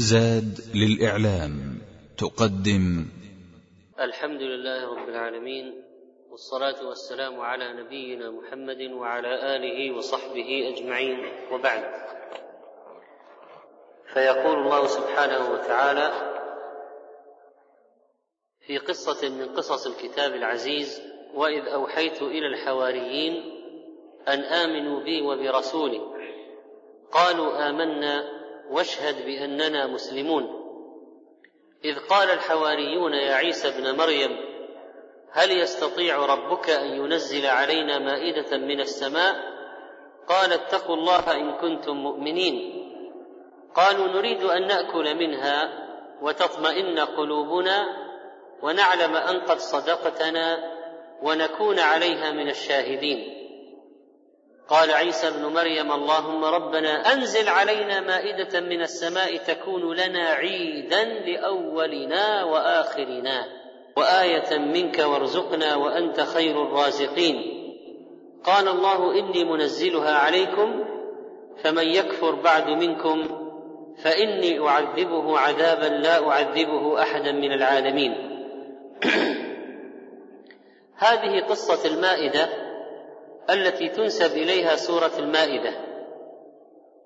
زاد للإعلام تقدم. الحمد لله رب العالمين والصلاة والسلام على نبينا محمد وعلى آله وصحبه أجمعين وبعد. فيقول الله سبحانه وتعالى في قصة من قصص الكتاب العزيز وإذ أوحيت إلى الحواريين أن آمنوا بي وبرسولي قالوا آمنا واشهد بأننا مسلمون. إذ قال الحواريون يا عيسى ابن مريم هل يستطيع ربك أن ينزل علينا مائدة من السماء؟ قال اتقوا الله إن كنتم مؤمنين. قالوا نريد أن نأكل منها وتطمئن قلوبنا ونعلم أن قد صدقتنا ونكون عليها من الشاهدين. قال عيسى ابن مريم اللهم ربنا أنزل علينا مائدة من السماء تكون لنا عيدا لأولنا وآخرنا وآية منك وارزقنا وأنت خير الرازقين. قال الله إني منزلها عليكم فمن يكفر بعد منكم فإني أعذبه عذابا لا أعذبه احدا من العالمين. هذه قصة المائدة التي تنسب إليها سورة المائدة.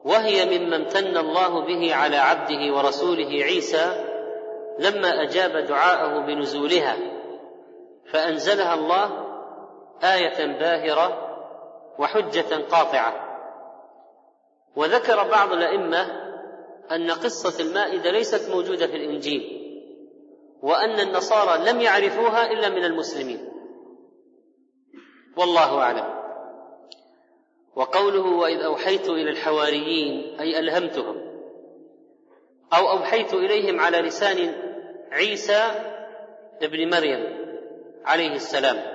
وهي مما امتن الله به على عبده ورسوله عيسى لما أجاب دعاءه بنزولها. فأنزلها الله آية باهرة وحجة قاطعة. وذكر بعض الأئمة أن قصة المائدة ليست موجودة في الإنجيل وأن النصارى لم يعرفوها إلا من المسلمين. والله أعلم. وقوله وإذ أوحيت إلى الحواريين أي ألهمتهم. أو أوحيت إليهم على لسان عيسى ابن مريم عليه السلام.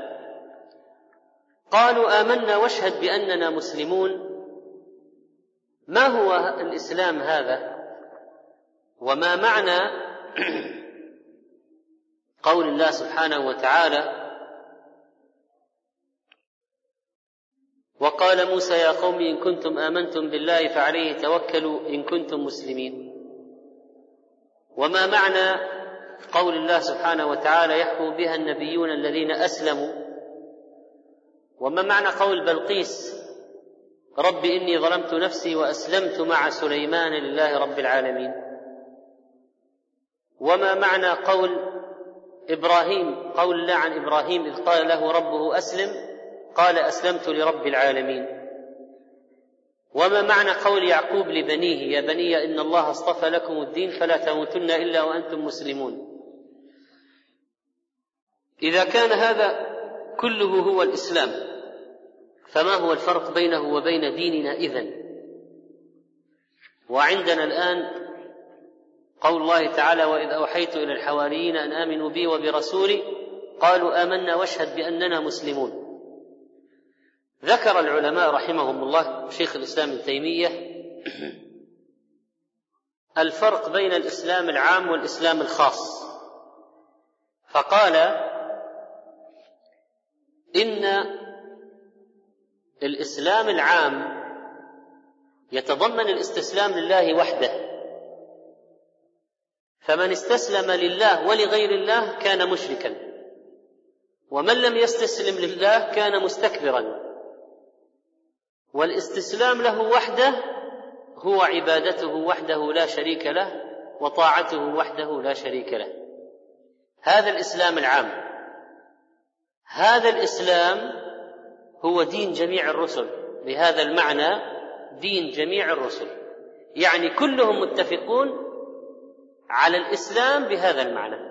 قالوا آمنا واشهد بأننا مسلمون. ما هو الإسلام هذا؟ وما معنى قول الله سبحانه وتعالى وقال موسى يا قوم إن كنتم آمنتم بالله فعليه توكلوا إن كنتم مسلمين. وما معنى قول الله سبحانه وتعالى يحكم بها النبيون الذين أسلموا؟ وما معنى قول بلقيس رب إني ظلمت نفسي وأسلمت مع سليمان لله رب العالمين؟ وما معنى قول إبراهيم قول الله عن إبراهيم إذ قال له ربه أسلم؟ قال أسلمت لرب العالمين. وما معنى قول يعقوب لبنيه؟ يا بني إن الله اصطفى لكم الدين فلا تموتن إلا وأنتم مسلمون. إذا كان هذا كله هو الإسلام فما هو الفرق بينه وبين ديننا إذن؟ وعندنا الآن قول الله تعالى وإذ أوحيت إلى الحواريين أن آمنوا بي وبرسولي قالوا آمنا واشهد بأننا مسلمون. ذكر العلماء رحمهم الله شيخ الإسلام ابن تيمية الفرق بين الإسلام العام والإسلام الخاص. فقال إن الإسلام العام يتضمن الاستسلام لله وحده. فمن استسلم لله ولغير الله كان مشركا ومن لم يستسلم لله كان مستكبرا. والاستسلام له وحده هو عبادته وحده لا شريك له وطاعته وحده لا شريك له. هذا الإسلام العام. هذا الإسلام هو دين جميع الرسل. بهذا المعنى دين جميع الرسل. يعني كلهم متفقون على الإسلام بهذا المعنى.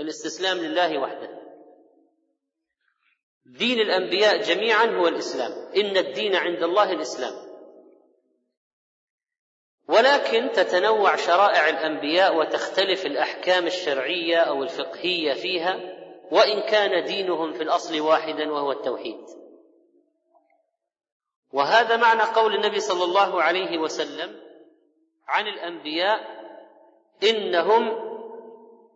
الاستسلام لله وحده. دين الأنبياء جميعا هو الإسلام. إن الدين عند الله الإسلام. ولكن تتنوع شرائع الأنبياء وتختلف الأحكام الشرعية أو الفقهية فيها وإن كان دينهم في الأصل واحدا وهو التوحيد. وهذا معنى قول النبي صلى الله عليه وسلم عن الأنبياء إنهم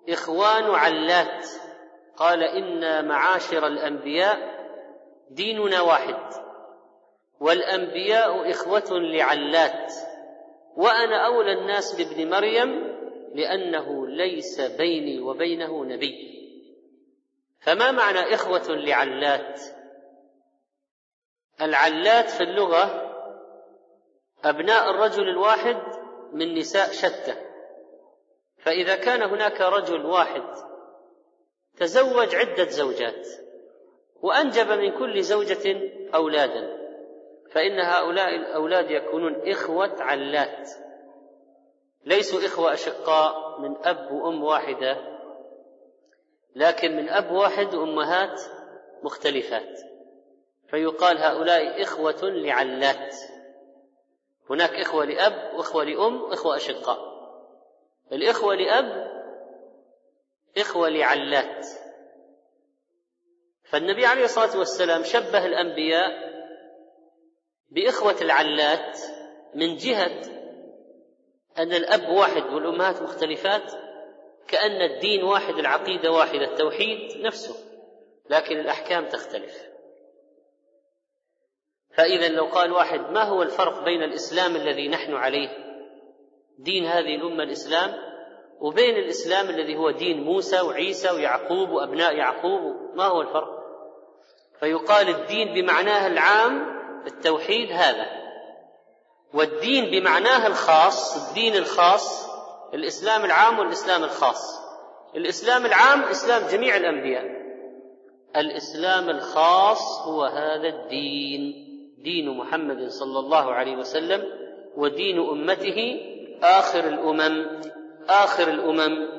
إخوان علات. قال إنا معاشر الأنبياء ديننا واحد والأنبياء إخوة لعلات وأنا أولى الناس بابن مريم لأنه ليس بيني وبينه نبي. فما معنى إخوة لعلات؟ العلات في اللغة أبناء الرجل الواحد من نساء شتى فإذا كان هناك رجل واحد تزوج عدة زوجات وأنجب من كل زوجة أولادا فإن هؤلاء الأولاد يكونون إخوة علات ليسوا إخوة أشقاء من أب وأم واحدة لكن من أب واحد وأمهات مختلفات. فيقال هؤلاء إخوة لعلات هناك إخوة لأب وإخوة لأم وإخوة أشقاء. الإخوة لأب إخوة لعلات. فالنبي عليه الصلاة والسلام شبه الأنبياء بإخوة العلات من جهة أن الأب واحد والأمهات مختلفات كأن الدين واحد العقيدة واحدة التوحيد نفسه لكن الأحكام تختلف. فإذا لو قال واحد ما هو الفرق بين الإسلام الذي نحن عليه؟ دين هذه الأمة الإسلام وبين الإسلام الذي هو دين موسى وعيسى ويعقوب وأبناء يعقوب ما هو الفرق؟ فيقال الدين بمعناه العام التوحيد هذا. والدين بمعناه الخاص الدين الخاص الإسلام العام والإسلام الخاص. الإسلام العام إسلام جميع الأنبياء. الإسلام الخاص هو هذا الدين دين محمد صلى الله عليه وسلم ودين أمته آخر الأمم. آخر الأمم.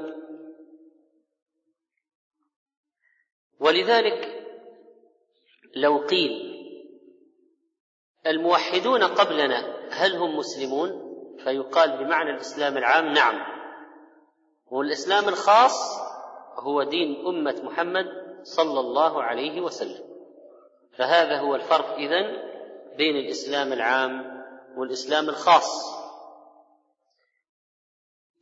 ولذلك لو قيل الموحدون قبلنا هل هم مسلمون؟ فيقال بمعنى الإسلام العام نعم. والإسلام الخاص هو دين أمة محمد صلى الله عليه وسلم. فهذا هو الفرق إذن بين الإسلام العام والإسلام الخاص.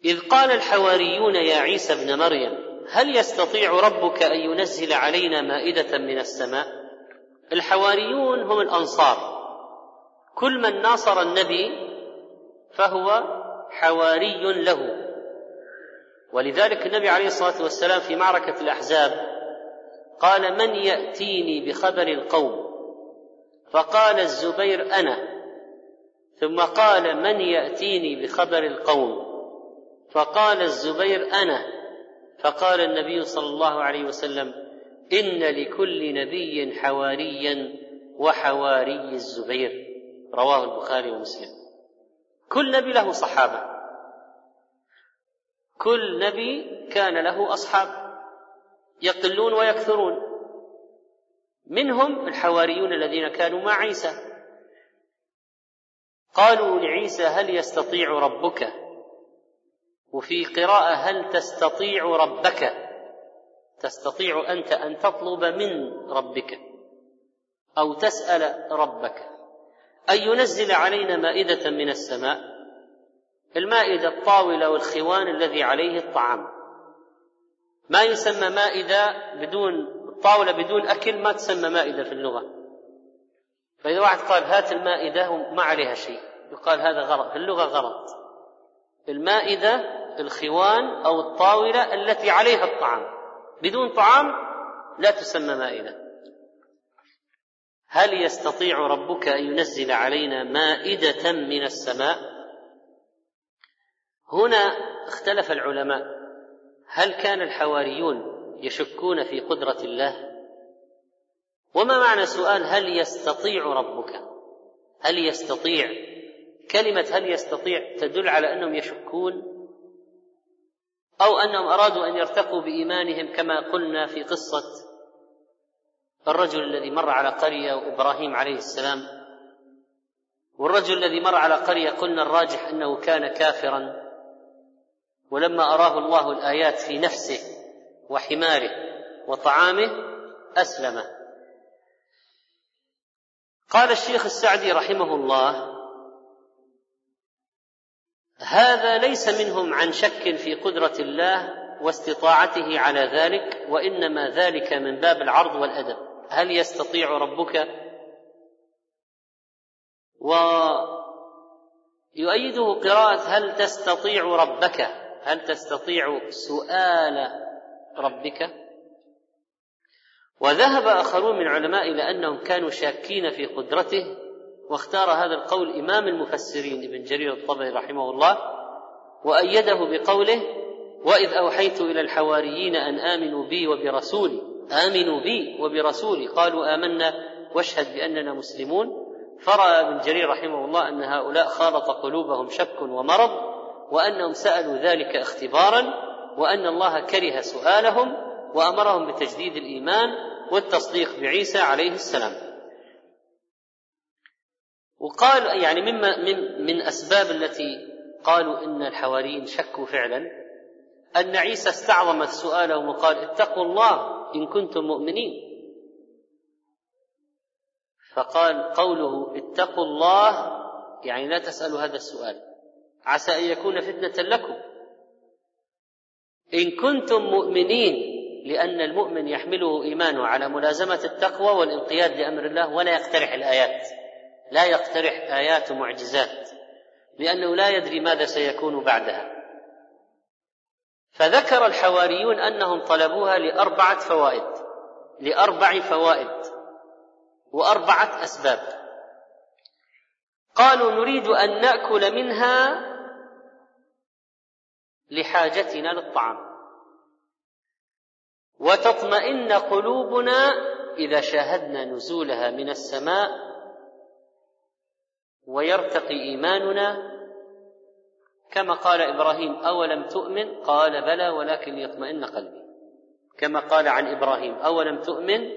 إذ قال الحواريون يا عيسى ابن مريم هل يستطيع ربك أن ينزل علينا مائدة من السماء؟ الحواريون هم الأنصار. كل من ناصر النبي فهو حواري له. ولذلك النبي عليه الصلاة والسلام في معركة الأحزاب قال من يأتيني بخبر القوم؟ فقال الزبير أنا. ثم قال من يأتيني بخبر القوم؟ فقال الزبير أنا. فقال النبي صلى الله عليه وسلم إن لكل نبي حواريا وحواري الزبير. رواه البخاري ومسلم. كل نبي له صحابة. كل نبي كان له أصحاب. يقلون ويكثرون. منهم الحواريون الذين كانوا مع عيسى. قالوا لعيسى هل يستطيع ربك؟ وفي قراءه هل تستطيع ربك؟ تستطيع أنت أن تطلب من ربك أو تسأل ربك. أن ينزل علينا مائدة من السماء المائدة الطاولة والخوان الذي عليه الطعام. ما يسمى مائدة بدون الطاولة بدون أكل ما تسمى مائدة في اللغة. فإذا واحد قال هات المائدة وما عليها شيء. يقال هذا غلط في اللغة غلط. المائدة الخوان أو الطاولة التي عليها الطعام. بدون طعام لا تسمى مائدة. هل يستطيع ربك أن ينزل علينا مائدة من السماء؟ هنا اختلف العلماء. هل كان الحواريون يشكون في قدرة الله؟ وما معنى سؤال هل يستطيع ربك؟ هل يستطيع؟ كلمة هل يستطيع تدل على أنهم يشكون؟ أو أنهم أرادوا أن يرتقوا بإيمانهم كما قلنا في قصة الرجل الذي مر على قرية وإبراهيم عليه السلام. والرجل الذي مر على قرية قلنا الراجح أنه كان كافرا. ولما أراه الله الآيات في نفسه وحماره وطعامه أسلم قال الشيخ السعدي رحمه الله هذا ليس منهم عن شك في قدرة الله واستطاعته على ذلك وإنما ذلك من باب العرض والأدب. هل يستطيع ربك؟ ويؤيده قراءة هل تستطيع ربك؟ هل تستطيع سؤال ربك؟ وذهب آخرون من العلماء إلى أنهم كانوا شاكين في قدرته واختار هذا القول إمام المفسرين ابن جرير الطبري رحمه الله وأيده بقوله وإذ أوحيت إلى الحواريين أن آمنوا بي وبرسولي آمنوا بي وبرسولي. قالوا آمنا واشهد بأننا مسلمون. فرأى ابن جرير رحمه الله أن هؤلاء خالط قلوبهم شك ومرض وأنهم سألوا ذلك اختبارا وأن الله كره سؤالهم وأمرهم بتجديد الإيمان والتصديق بعيسى عليه السلام. وقال يعني مما من من أسباب التي قالوا إن الحواريين شكوا فعلا أن عيسى استعظم سؤالهم وقال اتقوا الله إن كنتم مؤمنين. فقال قوله اتقوا الله يعني لا تسألوا هذا السؤال عسى أن يكون فتنة لكم. إن كنتم مؤمنين لأن المؤمن يحمله إيمانه على ملازمة التقوى والانقياد لأمر الله ولا يقترح الآيات. لا يقترح آيات ومعجزات لأنه لا يدري ماذا سيكون بعدها. فذكر الحواريون أنهم طلبوها لأربعة فوائد لأربع فوائد وأربعة أسباب. قالوا نريد أن نأكل منها لحاجتنا للطعام. وتطمئن قلوبنا إذا شاهدنا نزولها من السماء ويرتقي إيماننا. كما قال إبراهيم أولم تؤمن؟ قال بلى ولكن ليطمئن قلبي. كما قال عن إبراهيم أولم تؤمن؟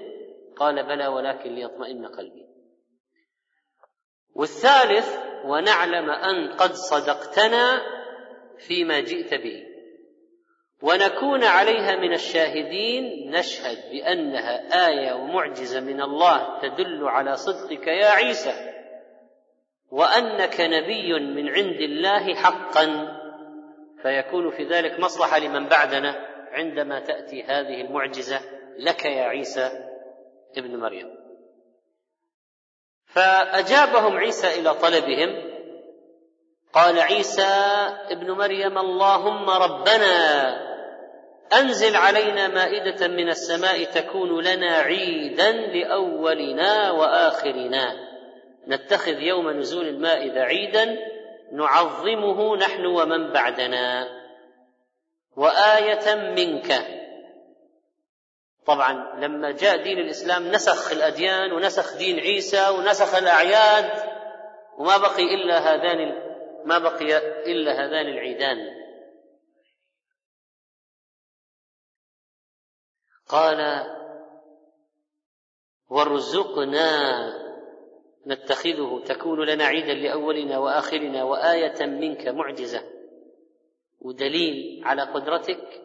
قال بلى ولكن ليطمئن قلبي. والثالث ونعلم أن قد صدقتنا فيما جئت به. ونكون عليها من الشاهدين نشهد بأنها آية ومعجزة من الله تدل على صدقك يا عيسى. وأنك نبي من عند الله حقا. فيكون في ذلك مصلحة لمن بعدنا عندما تأتي هذه المعجزة لك يا عيسى ابن مريم. فأجابهم عيسى إلى طلبهم قال عيسى ابن مريم اللهم ربنا أنزل علينا مائدة من السماء تكون لنا عيدا لأولنا وآخرنا. نتخذ يوم نزول المائده عيدا نعظمه نحن ومن بعدنا. وآية منك. طبعا لما جاء دين الإسلام نسخ الأديان ونسخ دين عيسى ونسخ الأعياد وما بقي إلا هذان ما بقي إلا هذان العيدان. قال وارزقنا نتخذه تكون لنا عيدا لأولنا وآخرنا وآية منك معجزة. ودليل على قدرتك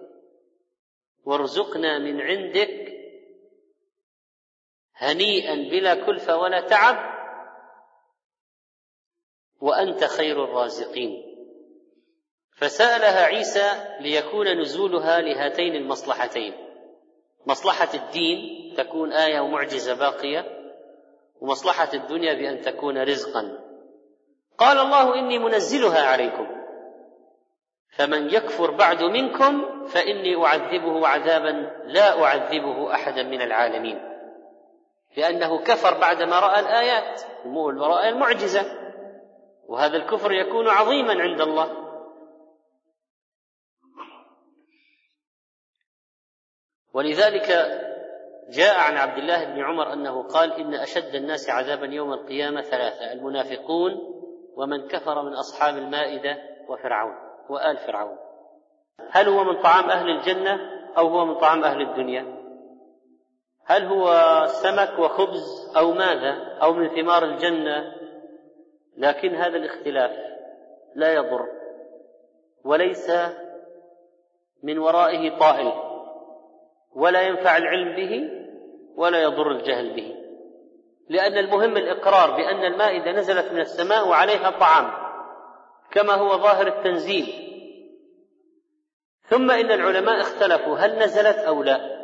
وارزقنا من عندك هنيئا بلا كلفة ولا تعب وأنت خير الرازقين. فسألها عيسى ليكون نزولها لهاتين المصلحتين. مصلحة الدين تكون آية ومعجزة باقية ومصلحة الدنيا بأن تكون رزقا. قال الله إني منزلها عليكم. فمن يكفر بعد منكم فإني أعذبه عذابا لا أعذبه أحدا من العالمين. لأنه كفر بعدما رأى الآيات رأى المعجزة. وهذا الكفر يكون عظيما عند الله. ولذلك جاء عن عبد الله بن عمر أنه قال إن أشد الناس عذابا يوم القيامة ثلاثة المنافقون ومن كفر من أصحاب المائدة وفرعون وآل فرعون. هل هو من طعام أهل الجنة أو هو من طعام أهل الدنيا؟ هل هو سمك وخبز أو ماذا؟ أو من ثمار الجنة؟ لكن هذا الاختلاف لا يضر وليس من ورائه طائل. ولا ينفع العلم به ولا يضر الجهل به. لأن المهم الإقرار بأن المائدة نزلت من السماء وعليها طعام كما هو ظاهر التنزيل. ثم إن العلماء اختلفوا هل نزلت أو لا.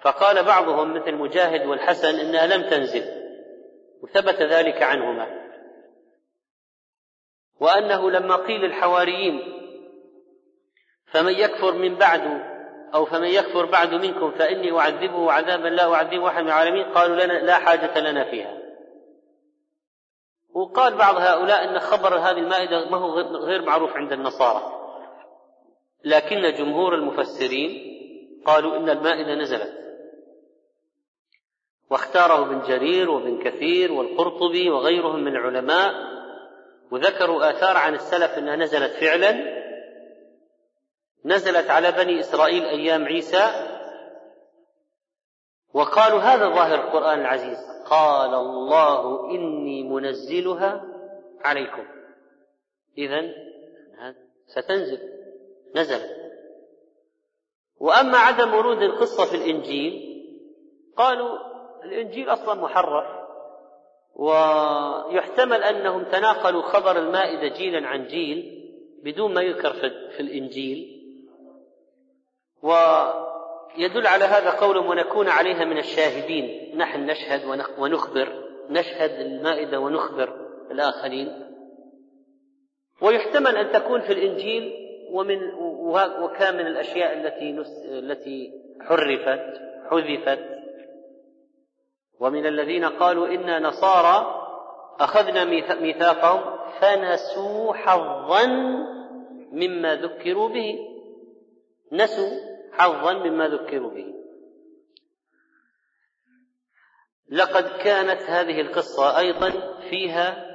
فقال بعضهم مثل مجاهد والحسن إنها لم تنزل وثبت ذلك عنهما. وأنه لما قيل الحواريين فمن يكفر من بعد أو فمن يكفر بعد منكم فإني أعذبه عذابا لا أعذبه أحد من العالمين. قالوا لنا لا حاجة لنا فيها. وقال بعض هؤلاء أن خبر هذه المائدة ما هو غير معروف عند النصارى. لكن جمهور المفسرين قالوا إن المائدة نزلت. واختاره ابن جرير وابن كثير والقرطبي وغيرهم من العلماء وذكروا آثار عن السلف أنها نزلت فعلا. نزلت على بني إسرائيل أيام عيسى وقالوا هذا ظاهر القرآن العزيز قال الله إني منزلها عليكم. إذا ستنزل نزلت وأما عدم ورود القصة في الإنجيل قالوا الإنجيل أصلا محرف ويحتمل أنهم تناقلوا خبر المائدة جيلا عن جيل بدون ما يذكر في الإنجيل. ويدل على هذا قول ونكون عليها من الشاهدين. نحن نشهد ونخبر. نشهد المائدة ونخبر الآخرين. ويحتمل أن تكون في الإنجيل ومن وكان من الأشياء التي التي حرفت حذفت. ومن الذين قالوا إنا نصارى أخذنا ميثاقهم فنسوا حظا مما ذكروا به. نسوا حظا مما ذكروا به. لقد كانت هذه القصة أيضا فيها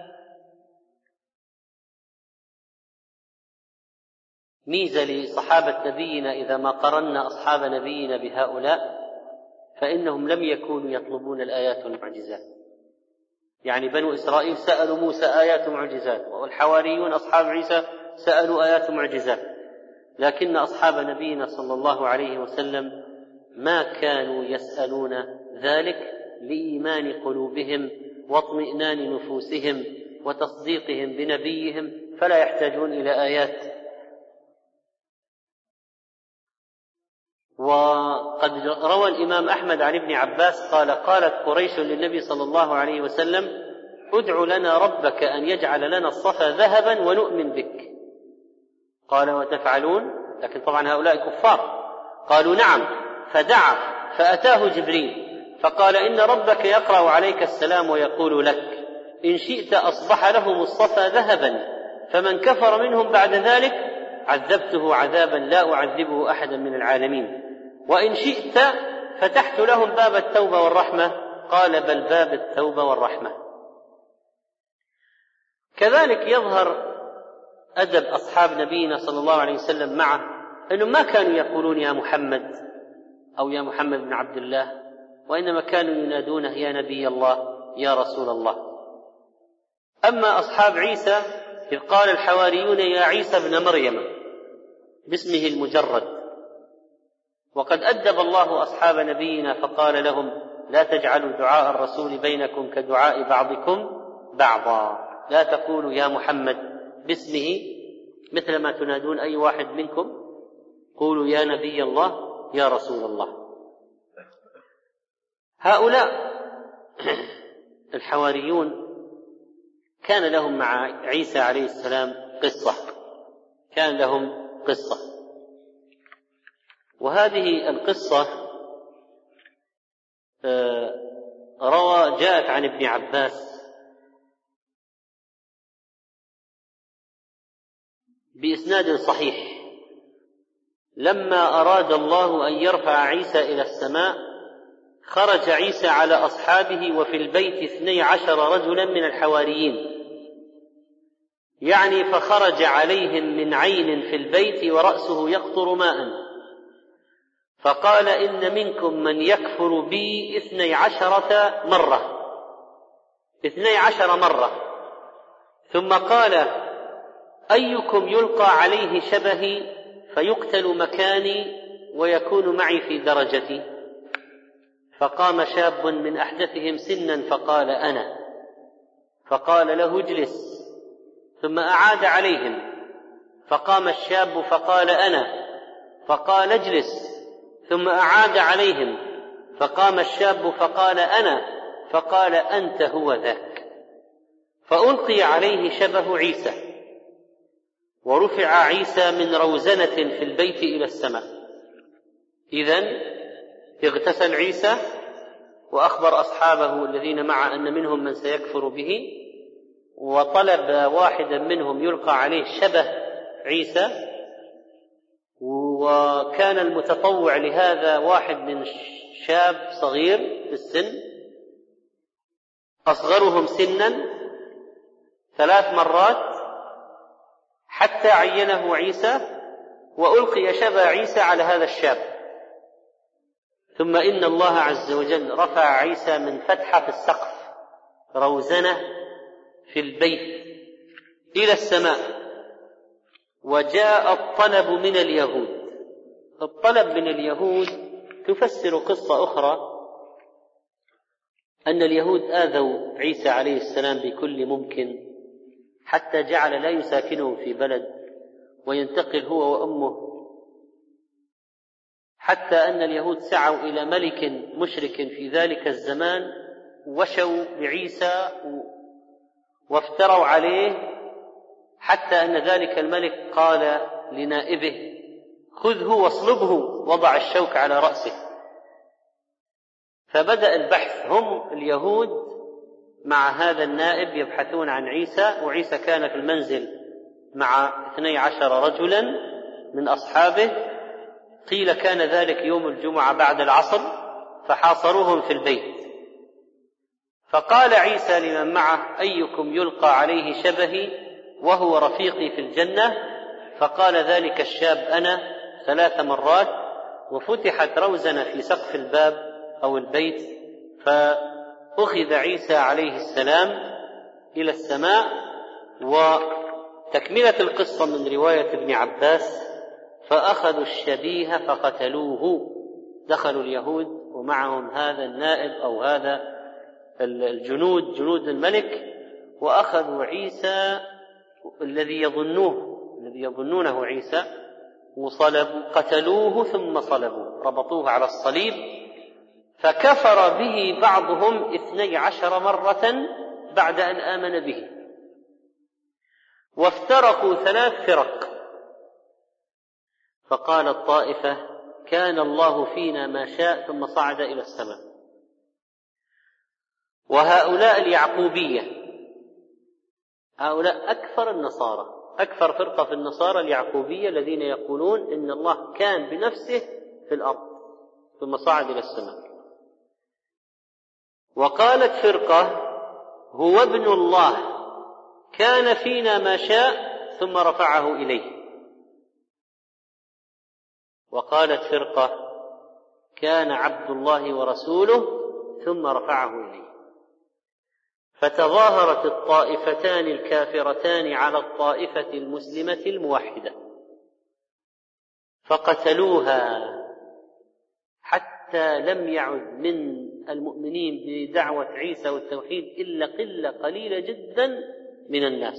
ميزة لصحابة نبينا إذا ما قرنا أصحاب نبينا بهؤلاء فإنهم لم يكونوا يطلبون الآيات والمعجزات يعني بنو إسرائيل سألوا موسى آيات ومعجزات والحواريون أصحاب عيسى سألوا آيات ومعجزات لكن أصحاب نبينا صلى الله عليه وسلم ما كانوا يسألون ذلك لإيمان قلوبهم واطمئنان نفوسهم وتصديقهم بنبيهم فلا يحتاجون إلى آيات. وقد روى الإمام أحمد عن ابن عباس قال قالت قريش للنبي صلى الله عليه وسلم ادع لنا ربك أن يجعل لنا الصفا ذهبا ونؤمن بك. قال وتفعلون؟ لكن طبعا هؤلاء كفار. قالوا نعم فدعا فأتاه جبريل فقال إن ربك يقرأ عليك السلام ويقول لك إن شئت أصبح لهم الصفا ذهبا فمن كفر منهم بعد ذلك عذبته عذابا لا أعذبه أحدا من العالمين. وإن شئت فتحت لهم باب التوبة والرحمة. قال بل باب التوبة والرحمة. كذلك يظهر أدب أصحاب نبينا صلى الله عليه وسلم معه أنهم ما كانوا يقولون يا محمد أو يا محمد بن عبد الله وإنما كانوا ينادونه يا نبي الله يا رسول الله. أما أصحاب عيسى إذ قال الحواريون يا عيسى ابن مريم باسمه المجرد. وقد أدب الله أصحاب نبينا فقال لهم لا تجعلوا دعاء الرسول بينكم كدعاء بعضكم بعضا لا تقولوا يا محمد باسمه مثل ما تنادون أي واحد منكم قولوا يا نبي الله يا رسول الله. هؤلاء الحواريون كان لهم مع عيسى عليه السلام قصة. كان لهم قصة. وهذه القصة آه، روى جاءت عن ابن عباس بإسناد صحيح. لما أراد الله أن يرفع عيسى إلى السماء خرج عيسى على أصحابه وفي البيت اثني عشر رجلا من الحواريين. يعني فخرج عليهم من عين في البيت ورأسه يقطر ماء. فقال إن منكم من يكفر بي اثني عشرة مرة. اثني عشر مرة. ثم قال أيكم يلقى عليه شبهي فيقتل مكاني ويكون معي في درجتي. فقام شاب من أحدثهم سنا فقال أنا. فقال له اجلس. ثم أعاد عليهم. فقام الشاب فقال أنا. فقال اجلس. ثم أعاد عليهم. فقام الشاب فقال أنا. فقال أنت هو ذاك. فألقي عليه شبه عيسى. ورفع عيسى من روزنة في البيت إلى السماء. إذا اغتسل عيسى وأخبر أصحابه الذين مع أن منهم من سيكفر به وطلب واحدا منهم يلقى عليه شبه عيسى وكان المتطوع لهذا واحد من شاب صغير في السن أصغرهم سنا ثلاث مرات حتى عينه عيسى وألقي شبه عيسى على هذا الشاب. ثم إن الله عز وجل رفع عيسى من فتحة في السقف روزنة في البيت إلى السماء وجاء الطلب من اليهود. الطلب من اليهود تفسر قصة أخرى أن اليهود آذوا عيسى عليه السلام بكل ممكن. حتى جعل لا يساكنه في بلد وينتقل هو وأمه. حتى أن اليهود سعوا إلى ملك مشرك في ذلك الزمان وشوا بعيسى وافتروا عليه حتى أن ذلك الملك قال لنائبه خذه واصلبه وضع الشوك على رأسه. فبدأ البحث. هم اليهود مع هذا النائب يبحثون عن عيسى وعيسى كان في المنزل مع اثني عشر رجلا من أصحابه. قيل كان ذلك يوم الجمعة بعد العصر فحاصروهم في البيت. فقال عيسى لمن معه أيكم يلقى عليه شبهي وهو رفيقي في الجنة؟ فقال ذلك الشاب أنا ثلاث مرات وفتحت روزنة في سقف الباب أو البيت فأخذ عيسى عليه السلام إلى السماء وتكملة القصة من رواية ابن عباس فأخذوا الشبيه فقتلوه. دخلوا اليهود ومعهم هذا النائب أو هذا الجنود جنود الملك وأخذوا عيسى الذي يظنوه الذي يظنونه عيسى وصلبوا قتلوه ثم صلبوه ربطوه على الصليب. فكفر به بعضهم اثني عشر مرة بعد أن آمن به. وافترقوا ثلاث فرق. فقال الطائفة كان الله فينا ما شاء ثم صعد إلى السماء. وهؤلاء اليعقوبية هؤلاء أكثر النصارى أكثر فرقة في النصارى اليعقوبية الذين يقولون إن الله كان بنفسه في الأرض ثم صعد إلى السماء. وقالت فرقة هو ابن الله كان فينا ما شاء ثم رفعه إليه. وقالت فرقة كان عبد الله ورسوله ثم رفعه إليه. فتظاهرت الطائفتان الكافرتان على الطائفة المسلمة الموحدة فقتلوها حتى لم يعد من المؤمنين بدعوة عيسى والتوحيد إلا قلة قليلة جدا من الناس.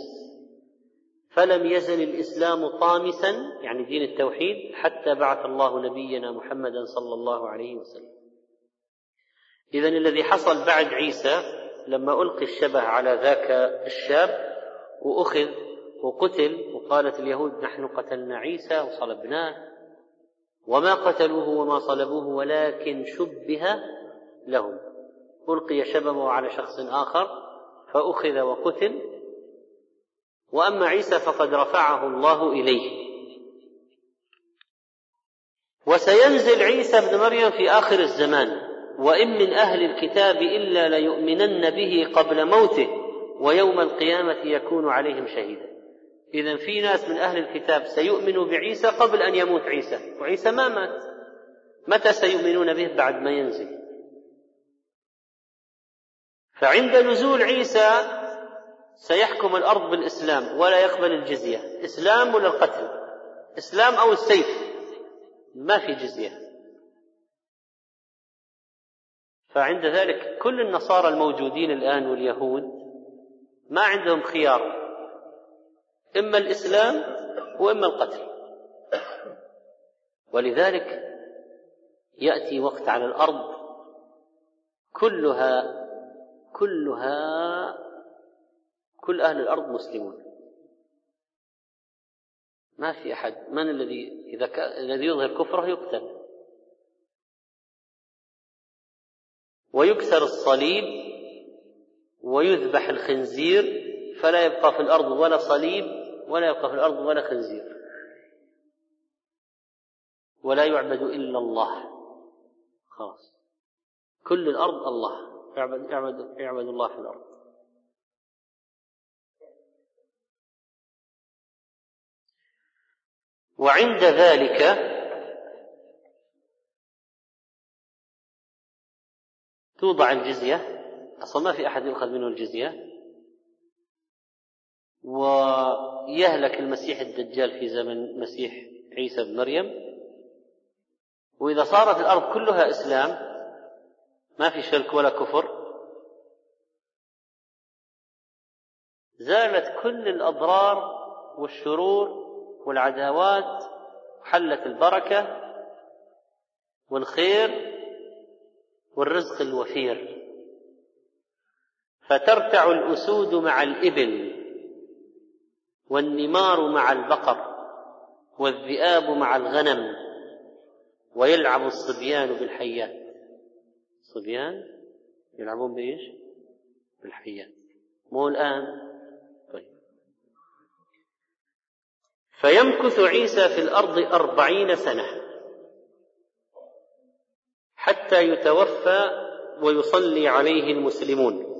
فلم يزل الإسلام طامسا يعني دين التوحيد حتى بعث الله نبينا محمدا صلى الله عليه وسلم. إذا الذي حصل بعد عيسى لما ألقي الشبه على ذاك الشاب وأخذ وقتل وقالت اليهود نحن قتلنا عيسى وصلبناه وما قتلوه وما صلبوه ولكن شبه لهم. ألقي شبهه على شخص آخر فأخذ وقتل. وأما عيسى فقد رفعه الله إليه. وسينزل عيسى ابن مريم في آخر الزمان وإن من أهل الكتاب إلا ليؤمنن به قبل موته ويوم القيامة يكون عليهم شهيدا. إذا في ناس من أهل الكتاب سيؤمنوا بعيسى قبل أن يموت عيسى وعيسى ما مات. متى سيؤمنون به؟ بعد ما ينزل. فعند نزول عيسى سيحكم الأرض بالإسلام ولا يقبل الجزية. إسلام ولا القتل؟ إسلام أو السيف؟ ما في جزية. فعند ذلك كل النصارى الموجودين الآن واليهود ما عندهم خيار. إما الإسلام وإما القتل. ولذلك يأتي وقت على الأرض كلها كلها كل أهل الأرض مسلمون. ما في أحد من الذي إذا كان الذي يظهر كفره يقتل. ويكسر الصليب ويذبح الخنزير فلا يبقى في الأرض ولا صليب ولا يبقى في الأرض ولا خنزير. ولا يعبد إلا الله. خلاص. كل الأرض الله. يعبد, يعبد, يعبد الله في الأرض. وعند ذلك توضع الجزية أصلا ما في أحد يؤخذ منه الجزية ويهلك المسيح الدجال في زمن المسيح عيسى بن مريم. وإذا صارت الأرض كلها إسلام ما في شرك ولا كفر. زالت كل الأضرار والشرور والعداوات حلت البركة والخير والرزق الوفير. فترتع الأسود مع الإبل والنمار مع البقر والذئاب مع الغنم ويلعب الصبيان بالحيات. الصبيان يلعبون بإيش؟ بالحيات. مو الآن؟ طيب. فيمكث عيسى في الأرض أربعين سنة حتى يتوفى ويصلي عليه المسلمون.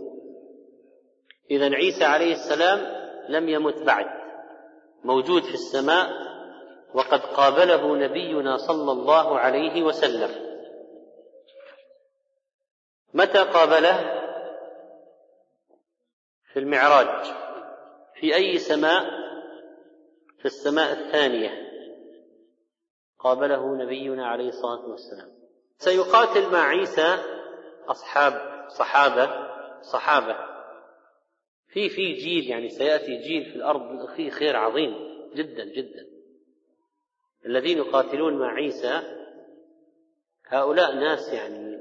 إذا عيسى عليه السلام لم يمت بعد. موجود في السماء وقد قابله نبينا صلى الله عليه وسلم. متى قابله في المعراج؟ في أي سماء؟ في السماء الثانية. قابله نبينا عليه الصلاة والسلام. سيقاتل مع عيسى أصحاب صحابة صحابة. في في جيل يعني سيأتي جيل في الأرض فيه خير عظيم جدا جدا. الذين يقاتلون مع عيسى هؤلاء ناس يعني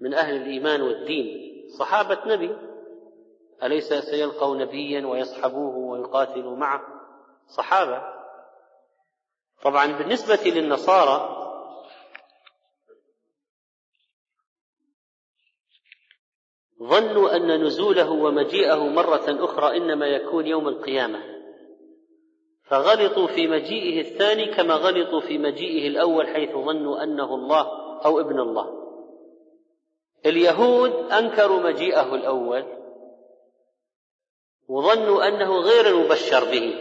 من أهل الإيمان والدين. صحابة نبي. أليس سيلقوا نبيا ويصحبوه ويقاتلوا معه؟ صحابة. طبعا بالنسبة للنصارى ظنوا أن نزوله ومجيئه مرة أخرى إنما يكون يوم القيامة. فغلطوا في مجيئه الثاني كما غلطوا في مجيئه الأول حيث ظنوا أنه الله أو ابن الله. اليهود أنكروا مجيئه الأول وظنوا أنه غير المبشر به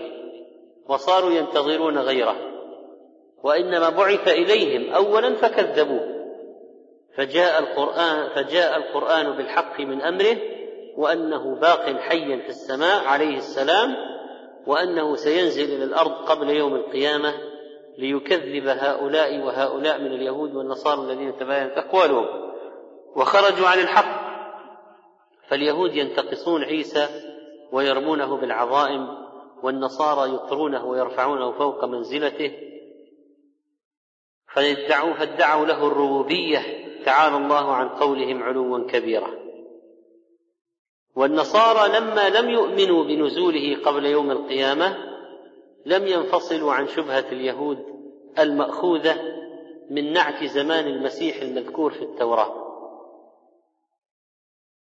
وصاروا ينتظرون غيره وإنما بعث إليهم اولا فكذبوه. فجاء القرآن فجاء القرآن بالحق من أمره وأنه باق حيا في السماء عليه السلام وأنه سينزل إلى الأرض قبل يوم القيامة ليكذب هؤلاء وهؤلاء من اليهود والنصارى الذين تباينت أقوالهم. وخرجوا عن الحق. فاليهود ينتقصون عيسى ويرمونه بالعظائم والنصارى يطرونه ويرفعونه فوق منزلته. فادعوا فادعوا له الربوبية تعالى الله عن قولهم علوا كبيرا. والنصارى لما لم يؤمنوا بنزوله قبل يوم القيامة لم ينفصلوا عن شبهة اليهود المأخوذة من نعت زمان المسيح المذكور في التوراة.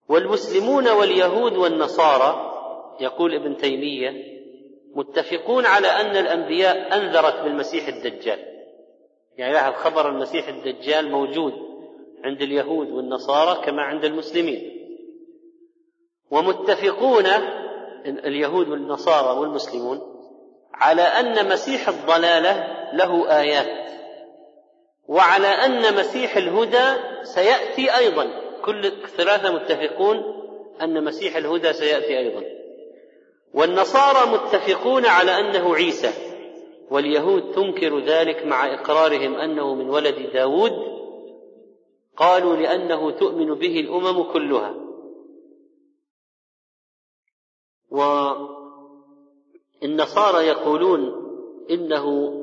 والمسلمون واليهود والنصارى يقول ابن تيمية متفقون على أن الأنبياء أنذرت بالمسيح الدجال. يعني لها الخبر المسيح الدجال موجود عند اليهود والنصارى كما عند المسلمين. ومتفقون اليهود والنصارى والمسلمون على أن مسيح الضلالة له آيات وعلى أن مسيح الهدى سيأتي أيضا. كل الثلاثه متفقون أن مسيح الهدى سيأتي أيضا. والنصارى متفقون على أنه عيسى واليهود تنكر ذلك مع إقرارهم أنه من ولد داود قالوا لأنه تؤمن به الأمم كلها. والنصارى يقولون إنه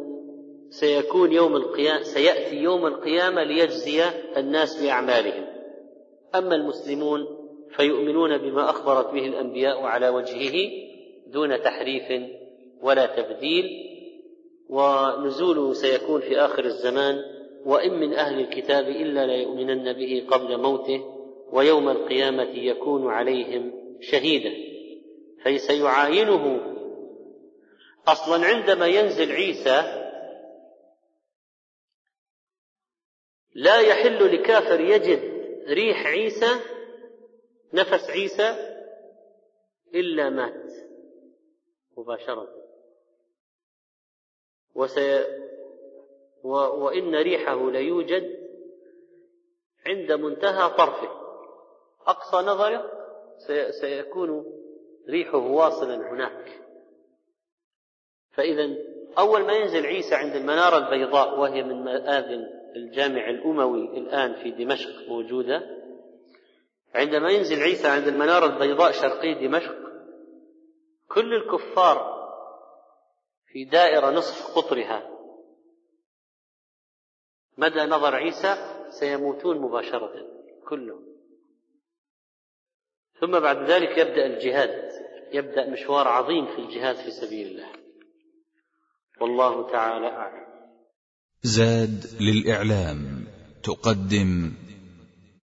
سيكون يوم القيامة سيأتي يوم القيامة ليجزي الناس بأعمالهم. أما المسلمون فيؤمنون بما أخبرت به الأنبياء على وجهه دون تحريف ولا تبديل ونزوله سيكون في آخر الزمان وإن من أهل الكتاب إلا ليؤمنن به قبل موته ويوم القيامة يكون عليهم شهيدا. فسيعاينه. أصلا عندما ينزل عيسى لا يحل لكافر يجد ريح عيسى نفس عيسى إلا مات مباشرة. وسي و... وإن ريحه ليوجد عند منتهى طرفه. أقصى نظره سي... سيكون ريحه واصلا هناك. فإذا أول ما ينزل عيسى عند المنارة البيضاء وهي من مآذن الجامع الأموي الآن في دمشق موجودة. عندما ينزل عيسى عند المنارة البيضاء شرقي دمشق كل الكفار في دائرة نصف قطرها. مدى نظر عيسى سيموتون مباشرة كلهم. ثم بعد ذلك يبدأ الجهاد يبدأ مشوار عظيم في الجهاد في سبيل الله. والله تعالى أعلم. زاد للإعلام تقدم